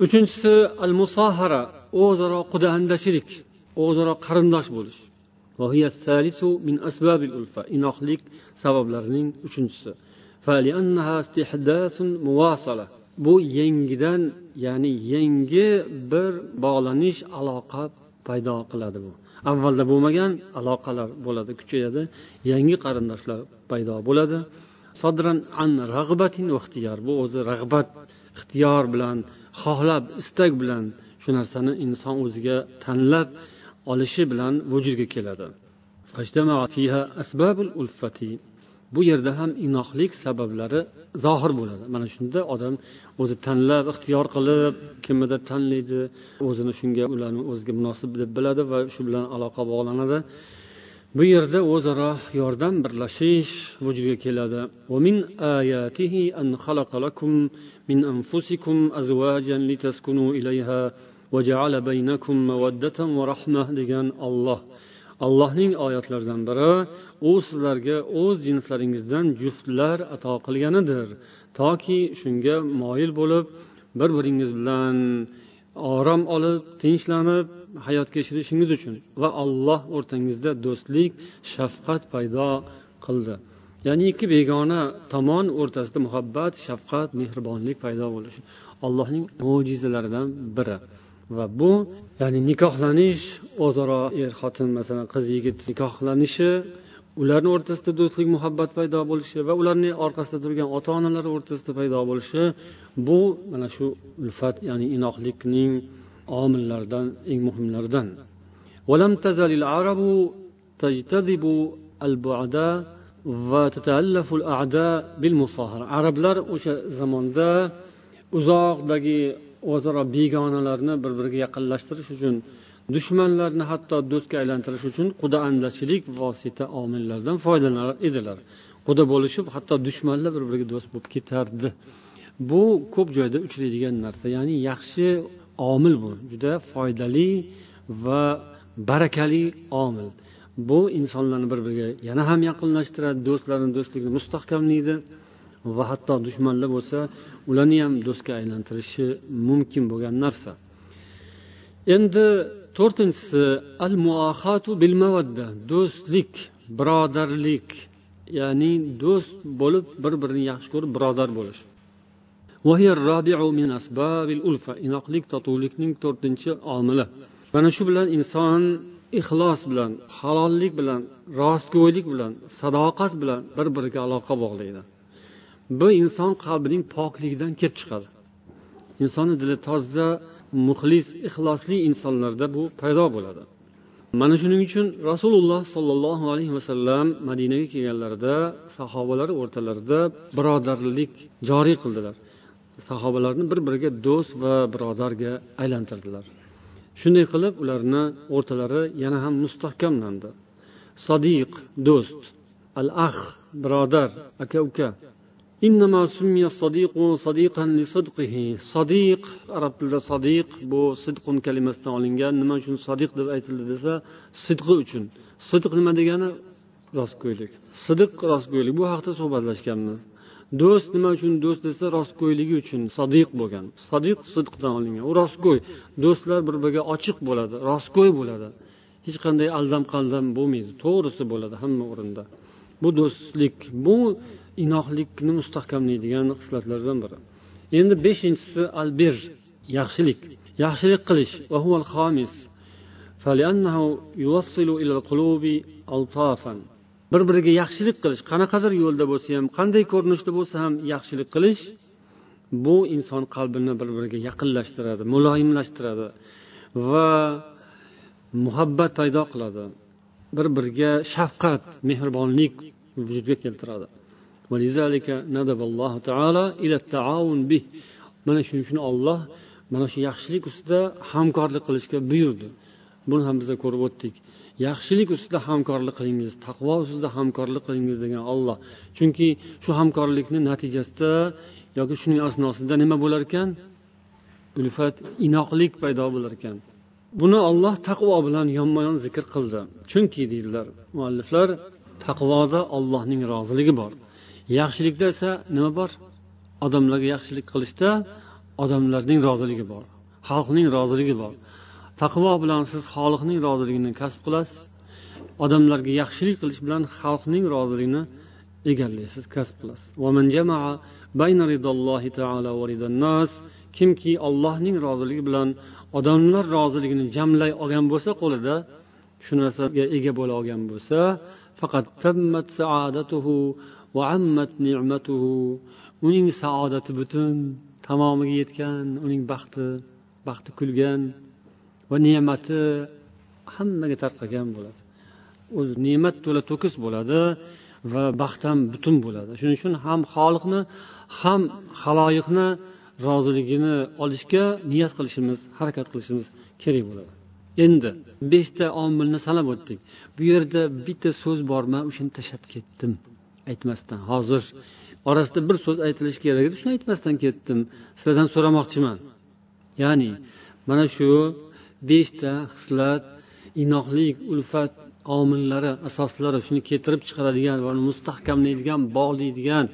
Uchinchisi al musohara o'zaro qudaandashilik o'zaro qarindosh bo'lish. Inoqlik sabablarining uchinchisi. Bu yangidan ya'ni yangi bir bog'lanish aloqa paydo qiladi bu. Avvalda bo'lmagan aloqalar bo'ladi kuchayadi. Yangi qarindoshlar paydo bo'ladi. Sodran an rag'batin bu o'zi rag'bat ixtiyor bilan xohlab istak bilan shu narsani inson o'ziga tanlab olishi bilan vujudga keladi. bu yerda ham inoqlik sabablari zohir bo'ladi mana shunda odam o'zi tanlab ixtiyor qilib kimnidir tanlaydi o'zini shunga ularni o'ziga munosib deb biladi va shu bilan aloqa bog'lanadi bu yerda o'zaro yordam birlashish vujudga keladi من أنفسكم أزواجا لتسكنوا إليها وجعل بينكم مودة ورحمة degan Alloh allohning oyatlaridan biri u sizlarga o'z jinslaringizdan juftlar ato qilganidir. Toki shunga moyil bo'lib bir biringiz bilan orom olib tinchlanib hayot kechirishingiz uchun va alloh o'rtangizda do'stlik shafqat paydo qildi. Ya'ni ikki begona tomon o'rtasida muhabbat shafqat mehribonlik paydo bo'lishi allohning mo'jizalaridan biri. Va bu ya'ni nikohlanish o'zaro er xotin masalan qiz yigit nikohlanishi ularni o'rtasida do'stlik muhabbat paydo bo'lishi va ularni orqasida turgan ota onalar o'rtasida paydo bo'lishi bu mana shu ulfat ya'ni inoqlikning omillaridan eng muhimlaridan ولم تزل العرب تجتذب البعداء وتتألف الأعداء بالمصاهرة arablar o'sha zamonda uzoqdagi o'zaro begonalarni bir biriga yaqinlashtirish uchun dushmanlarni hatto do'stga aylantirish uchun quda andachilik vosita omillaridan foydalanar edilar. Quda bo'lishib hatto dushmanlar bir biriga do'st bo'lib ketardi. Bu ko'p joyda uchraydigan narsa ya'ni yaxshi omil bu juda foydali va barakali omil. Bu insonlarni bir biriga yana ham yaqinlashtiradi do'stlarni do'stligini mustahkamlaydi va hatto dushmanlar bo'lsa ularni ham do'stga aylantirishi mumkin bo'lgan narsa. Endi to'rtinchisi al muohatu bil mavadda do'stlik birodarlik ya'ni do'st bo'lib bir birini yaxshi ko'rib birodar bo'lish. Inoqlik totuvlikning to'rtinchi omili. Mana shu bilan inson ixlos bilan halollik bilan rostgo'ylik bilan sadoqat bilan bir biriga aloqa bog'laydi. Bu inson qalbining pokligidan kelib chiqadi. Insonni dili toza muxlis ixlosli insonlarda bu paydo bo'ladi. Mana shuning uchun rasululloh sollallohu alayhi vasallam madinaga kelganlarida sahobalar o'rtalarida birodarlik joriy qildilar. Sahobalarni bir biriga do'st va birodarga aylantirdilar. Shunday qilib ularni o'rtalari yana ham mustahkamlandi. Sodiq do'st al ah birodar aka uka إنما سمي الصديق صديقا لصدقه صديق arab tilida sodiq bu sidqun kalimasidan olingan nima uchun sodiq deb aytildi desa sidqi uchun sidq nima degani rostgo'ylik sidiq rostgo'ylik bu haqida suhbatlashganmiz do'st nima uchun do'st desa rostgo'yligi uchun sodiq bo'lgan sodiq sidqdan olingan u rostgo'y do'stlar bir biriga ochiq bo'ladi rostgo'y bo'ladi hech qanday aldam qaldam bo'lmaydi to'g'risi bo'ladi hamma o'rinda bu do'stlik bu inoqlikni mustahkamlaydigan xislatlardan biri. Endi beshinchisi albir yaxshilik. Yaxshilik qilish. Bir biriga yaxshilik qilish. Qanaqadir yo'lda bo'lsa ham qanday ko'rinishda bo'lsa ham yaxshilik qilish bu inson qalbini bir biriga yaqinlashtiradi muloyimlashtiradi va muhabbat paydo qiladi. Bir biriga shafqat mehribonlik vujudga keltiradi. Mana shuning uchun olloh mana shu yaxshilik ustida hamkorlik qilishga buyurdi. Buni ham biz ko'rib o'tdik. Yaxshilik ustida hamkorlik qilingiz taqvo ustida hamkorlik qilingiz degan olloh chunki shu hamkorlikni natijasida yoki shuning asnosida nima bo'lar ekan? Ulfat inoqlik paydo bo'lar ekan. Buni olloh taqvo bilan yonma yon zikr qildi. Chunki deydilar mualliflar taqvoda ollohning roziligi bor. Yaxshilikda esa nima bor? Odamlarga yaxshilik qilishda odamlarning roziligi bor xalqning roziligi bor. Taqvo bilan siz xoliqning roziligini kasb qilasiz. Odamlarga yaxshilik qilish bilan xalqning roziligini egallaysiz kasb qilasiz. Kimki ollohning roziligi bilan odamlar roziligini jamlay olgan bo'lsa qo'lida shu narsaga ega bo'la olgan bo'lsa faqat uning saodati butun tamomiga yetgan uning baxti baxti kulgan va ne'mati hammaga tarqagan bo'ladi. O'zi ne'mat to'la to'kis bo'ladi va baxt ham butun bo'ladi. Shuning uchun ham xoliqni ham haloyiqni roziligini olishga niyat qilishimiz harakat qilishimiz kerak bo'ladi. Endi beshta omilni sanab o'tdik. Bu yerda bitta so'z bor man o'shani tashlab ketdim. Aytmasdan hozir orasida bir so'z aytilishi kerak edi shuni aytmasdan ketdim. Sizlardan so'ramoqchiman. Ya'ni mana shu beshta hislat inoqlik ulfat omillari asoslari shuni keltirib chiqaradigan va uni mustahkamlaydigan bog'laydigan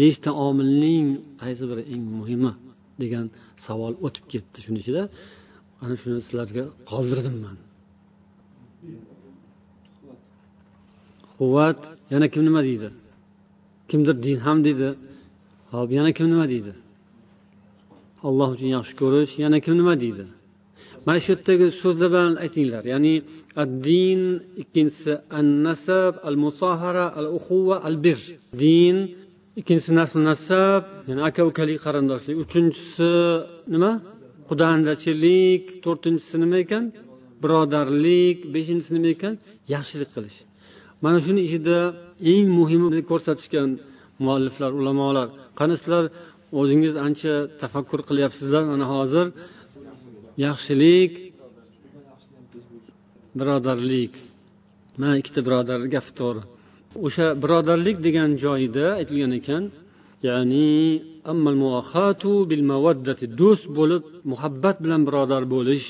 beshta omilning qaysi biri eng muhimi degan savol o'tib ketdi shuni ichida. Ana shuni sizlarga qoldirdim man. Quvvat. Yana kim nima deydi? Kimdir din ham deydi. Hop yana kim nima deydi? Alloh uchun yaxshi ko'rish yana kim nima deydi? Mana shu yerdagi so'zlar bilan aytinglar. Ya'ni din ikkinchisi an nasab al musohara al uquva al bir din ikkinchisi nasl nasab ya'ni aka ukalik qarindoshlik. Uchinchisi nima? Qudandachilik. To'rtinchisi nima ekan? Birodarlik. Beshinchisi nima ekan? Yaxshilik qilish. Mana shuni ichida eng muhimi ko'rsatishgan mualliflar ulamolar qani sizlar o'zingiz ancha tafakkur qilyapsizlar mana hozir. Yaxshilik birodarlik. Mana ikkita birodar gapi to'g'ri. O'sha birodarlik degan joyida aytilgan ekan ya'ni bil do'st bo'lib muhabbat bilan birodar bo'lish.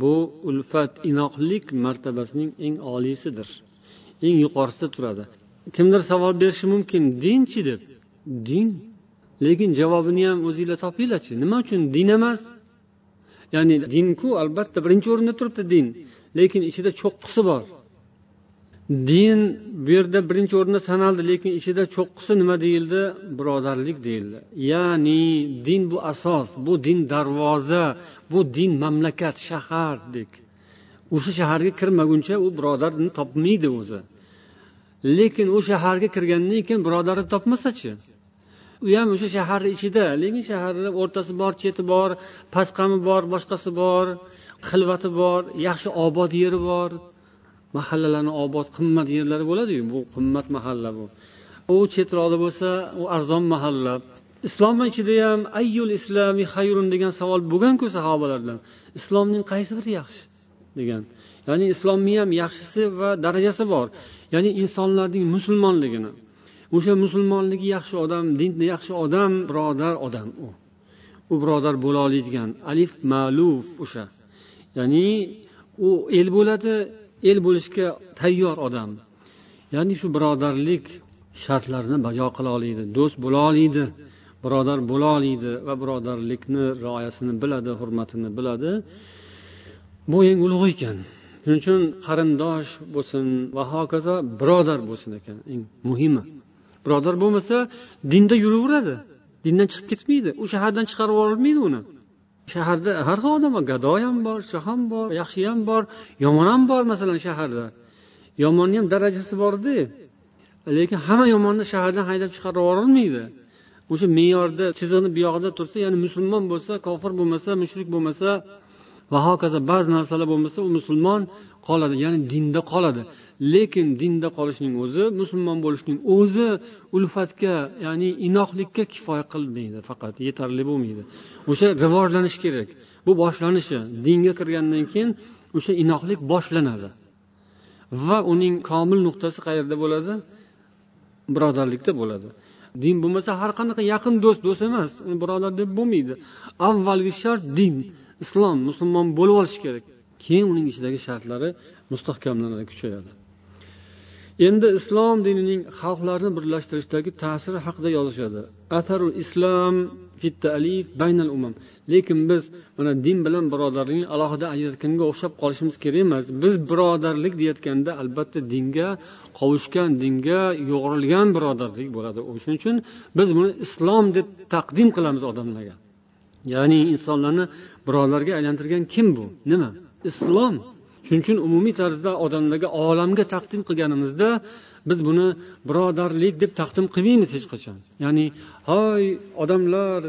Bu ulfat inoqlik martabasining eng oliysidir eng yuqorisida turadi kimdir savol berishi mumkin dinchi deb din lekin javobini ham o'zinglar topinglarchi nima uchun din emas ya'ni dinku albatta birinchi o'rinda turibdi din lekin ichida cho'qqisi bor din bu yerda birinchi o'rinda sanaldi lekin ichida cho'qqisi nima deyildi? Birodarlik deyildi. Ya'ni din bu asos bu din darvoza bu din mamlakat shahardek o'sha shaharga kirmaguncha u birodarni topmaydi o'zi. Lekin u shaharga kirgandan keyin birodarni topmasachi? U ham o'sha shaharni ichida lekin shaharni o'rtasi bor cheti bor pastqami bor boshqasi bor xilvati bor yaxshi obod yeri bor. Mahallalarni obod qimmat yerlari bo'ladiyu bu qimmat mahalla bu. U chetroqda bo'lsa u arzon mahalla. Islomni ichida ham ayyul islomi hayrun degan savol bo'lganku sahobalardan. Islomning qaysi biri yaxshi degan. Ya'ni islomni ham yaxshisi va darajasi bor. Ya'ni insonlarning musulmonligini. O'sha musulmonligi yaxshi odam dinni yaxshi odam birodar odam u. U birodar bo'la oladigan alif ma'luf o'sha. Ya'ni u el bo'ladi el bo'lishga tayyor odam. Ya'ni shu birodarlik shartlarini bajo qila oladi do'st bo'la oladi birodar bo'la oladi va birodarlikni rioyasini biladi hurmatini biladi. Bu eng ulug' ekan. Shuning uchun qarindosh bo'lsin va hokazo birodar bo'lsin ekan. Eng muhimi. Birodar bo'lmasa dinda yuraveradi. Dindan chiqib ketmaydi. U shahardan chiqarib yuborolmaydi uni. Shaharda har xil odam bor. Gado ham bor shoh ham bor yaxshi ham bor yomon ham bor masalan shaharda. Yomonni ham darajasi borda lekin hamma yomonni shahardan haydab chiqarib yuborolmaydi. O'sha me'yorda chizig'ini buyog'ida tursa ya'ni musulmon bo'lsa kofir bo'lmasa mushrik bo'lmasa va hokazo ba'zi narsalar bo'lmasa u musulmon qoladi ya'ni dinda qoladi. Lekin dinda qolishning o'zi musulmon bo'lishning o'zi ulfatga ya'ni inoqlikka kifoya qilmaydi faqat yetarli bo'lmaydi. O'sha rivojlanish kerak. Bu boshlanishi dinga kirgandan keyin o'sha inoqlik boshlanadi. Va uning komil nuqtasi qayerda bo'ladi? Birodarlikda bo'ladi. Din bo'lmasa har qanaqa yaqin do'st do'st emas uni birodar deb bo'lmaydi. Avvalgi shart din islom musulmon bo'lib olish kerak. Keyin uning ichidagi shartlari mustahkamlanadi kuchayadi. Endi islom dinining xalqlarni birlashtirishdagi ta'siri haqida yozishadi. Atarul islom baynal umam. Lekin biz mana din bilan birodarlikni alohida ajratganga o'xshab qolishimiz kerak emas. Biz birodarlik deyayotganda albatta dinga qovushgan dinga yo'g'rilgan birodarlik bo'ladi. O'shaning uchun biz buni islom deb taqdim qilamiz odamlarga. Ya'ni insonlarni birodarga aylantirgan kim bu? Nima? Islom. Shuning uchun umumiy tarzda odamlarga olamga taqdim qilganimizda biz buni birodarlik deb taqdim qilmaymiz hech qachon. Ya'ni hoy odamlar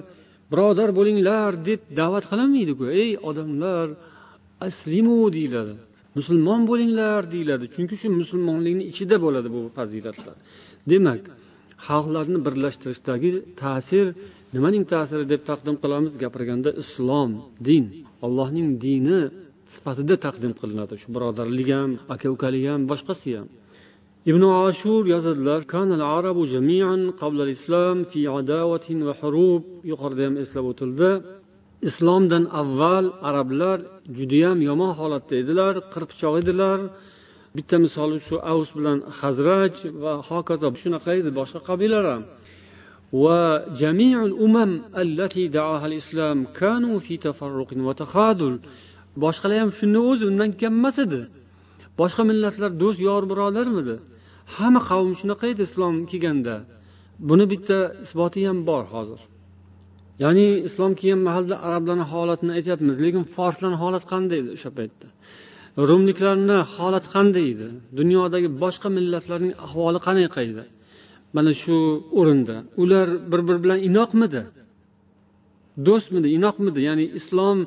birodar bo'linglar deb da'vat qilinmaydiku ey odamlar aslimu deyiladi. Musulmon bo'linglar deyiladi. Chunki shu musulmonlikni ichida bo'ladi bu fazilatlar. Demak xalqlarni birlashtirishdagi ta'sir nimaning ta'siri deb taqdim qilamiz? Gapirganda islom din allohning dini sifatida taqdim qilinadi shu birodarlik ham aka ukalik ham boshqasi ham ibn ashur yozadilar yuqorida ham eslab o'tildi islomdan avval arablar judayam yomon holatda edilar qirpichoq edilar bitta misoli shu avs bilan hazraj va hokazo shunaqa edi boshqa qabilalar ham وجميع الأمم التي دعاها الإسلام كانوا في تفرق وتخاذل boshqalar ham shuni o'zi undan kam emas edi. Boshqa millatlar do'st yor birodarmidi? Hamma qavm shunaqa edi islom kelganda. Buni bitta isboti ham bor hozir. Ya'ni islom kelgan mahalda arablarni holatini aytyapmiz lekin forslarni holati qanday edi o'sha paytda? Rumliklarni holati qanday edi? Dunyodagi boshqa millatlarning ahvoli qanaqa edi? Mana shu o'rinda. Ular bir biri bilan inoqmidi? Do'stmidi inoqmidi? Ya'ni islom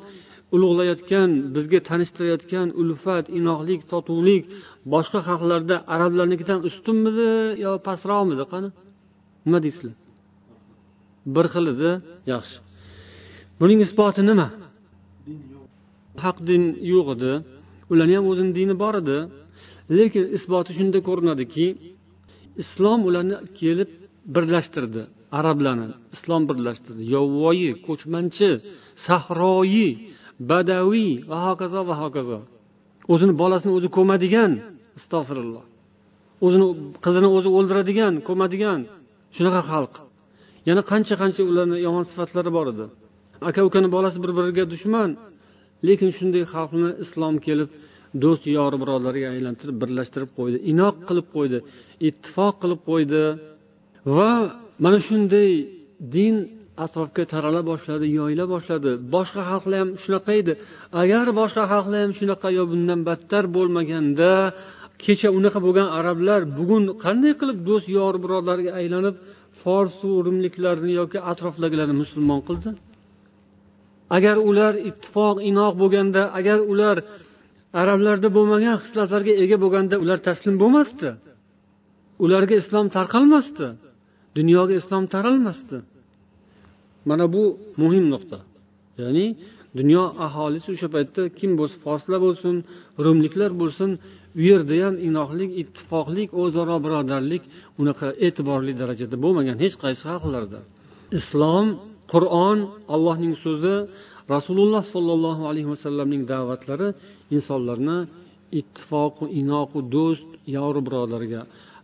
ulug'layotgan bizga tanishtirayotgan ulfat inoqlik totuvlik boshqa xalqlarda arablarnikidan ustunmidi yo pastroqmidi? Qani? Nima deysizlar? Bir xil edi. Yaxshi. Buning isboti nima? Haq din yo'q edi. Ularni ham o'zini dini bor edi. Lekin isboti shunda ko'rinadiki islom ularni kelib birlashtirdi. Arablarni islom birlashtirdi. Yovvoyi ko'chmanchi sahroyi badaviy va hokazo va hokazo. O'zini bolasini o'zi ko'madigan astag'firulloh o'zini qizini o'zi o'ldiradigan ko'madigan. Shunaqa xalq. Yana qancha qancha ularni yomon sifatlari bor edi. Aka ukani bolasi bir biriga dushman lekin shunday xalqni islom kelib do'st yor birodarga aylantirib birlashtirib qo'ydi. Inoq qilib qo'ydi ittifoq qilib qo'ydi. Va mana shunday din atrofga tarala boshladi yoyila boshladi. Boshqa xalqlar ham shunaqa edi. Agar boshqa xalqlar ham shunaqa yo bundan battar bo'lmaganda kecha unaqa bo'lgan arablar bugun qanday qilib do'st yor birodarga aylanib forsu rimliklarni yoki atrofdagilarni musulmon qildi? Agar ular ittifoq inoq bo'lganda agar ular arablarda bo'lmagan xislatlarga ega bo'lganda ular taslim bo'lmasdi? Ularga islom tarqalmasdi. Dunyoga islom taralmasdi. Mana bu muhim nuqta. Ya'ni dunyo aholisi o'sha paytda kim bo'lsa forslar bo'lsin rumliklar bo'lsin u yerda ham inoqlik ittifoqlik o'zaro birodarlik unaqa e'tiborli darajada bo'lmagan hech qaysi xalqlarda islom qur'on allohning so'zi rasululloh sollallohu alayhi vasallamning da'vatlari insonlarni ittifoqu inoqu do'st yoru birodarga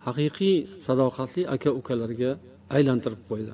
haqiqiy sadoqatli aka ukalarga aylantirib qo'ydi.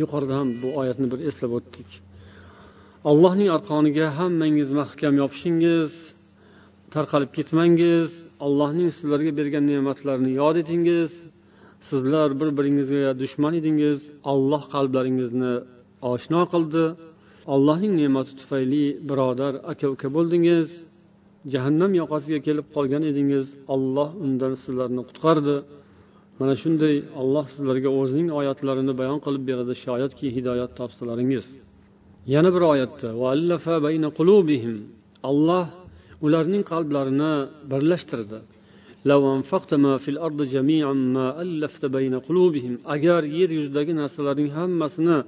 yuqorida ham bu oyatni bir eslab o'tdik. Allohning arqoniga hammangiz mahkam yopishingiz tarqalib ketmangiz allohning sizlarga bergan ne'matlarini yod etingiz sizlar bir biringizga dushman edingiz olloh qalblaringizni oshno qildi. Allohning ne'mati tufayli birodar aka uka bo'ldingiz jahannam yoqasiga kelib qolgan edingiz olloh undan sizlarni qutqardi. Mana shunday olloh sizlarga o'zining oyatlarini bayon qilib beradi shoyatki hidoyat topsalaringiz. Yana bir oyatda olloh ularning qalblarini birlashtirdi. Agar yer yuzidagi narsalarning hammasini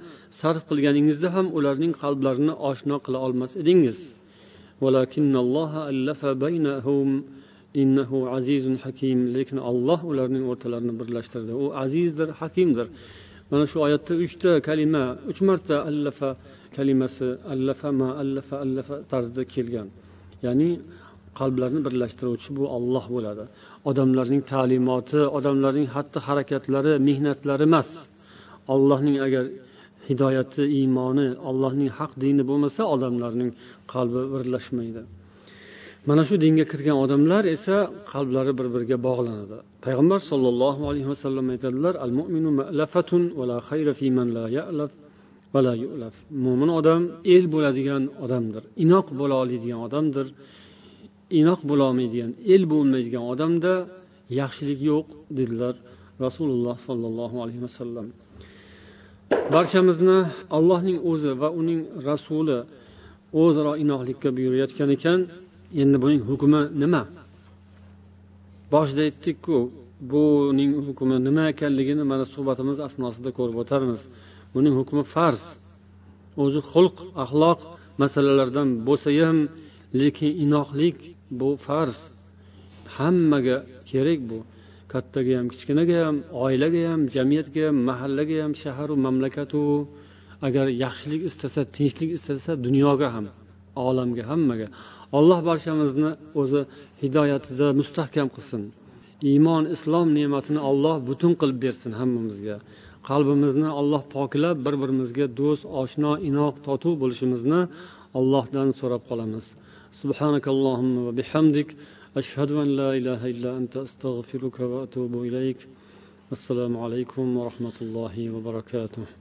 sarf qilganingizda ham ularning qalblarini oshno qila olmas edingiz. Innahu azizun hakim. Lekin olloh ularning o'rtalarini birlashtirdi. U azizdir hakimdir. Mana shu oyatda uchta kalima uch marta allafa kalimasi allafa ma allafa allafa tarzida kelgan. Ya'ni qalblarni birlashtiruvchi bu olloh bo'ladi. Odamlarning ta'limoti odamlarning xatti harakatlari mehnatlari emas. Ollohning agar hidoyati iymoni ollohning haq dini bo'lmasa odamlarning qalbi birlashmaydi. Mana shu dinga kirgan odamlar esa qalblari bir biriga bog'lanadi. Payg'ambar sollallohu alayhi vasallam aytadilar al mu'minu ma'lafatun va la khayra fi man la ya'laf va la yu'laf. Mo'min odam el bo'ladigan odamdir inoq bo'la oladigan odamdir. Inoq bo'lolmaydigan el bo'lmaydigan odamda yaxshilik yo'q dedilar rasululloh sollallohu alayhi vasallam barchamizni allohning o'zi va uning rasuli o'zaro inoqlikka buyurayotgan ekan. Endi buning hukmi nima? Boshida aytdikku buning hukmi nima ekanligini mana suhbatimiz asnosida ko'rib o'tarmiz. Buning hukmi farz. O'zi xulq axloq masalalardan bo'lsa ham lekin inoqlik bu farz. Hammaga kerak bu. Kattaga ham kichkinaga ham oilaga ham jamiyatga ham mahallaga ham shaharu mamlakatu. Agar yaxshilik istasa tinchlik istasa dunyoga ham olamga hammaga. alloh barchamizni o'zi hidoyatida mustahkam qilsin. Iymon islom ne'matini alloh butun qilib bersin hammamizga. Qalbimizni alloh poklab bir birimizga do'st oshno inoq totuv bo'lishimizni allohdan so'rab qolamiz. Subhanakallohumma va bihamdik. Ashhadu an la ilaha illa va atubu ilayk. Assalomu alaykum va rahmatullohi va barakatuh.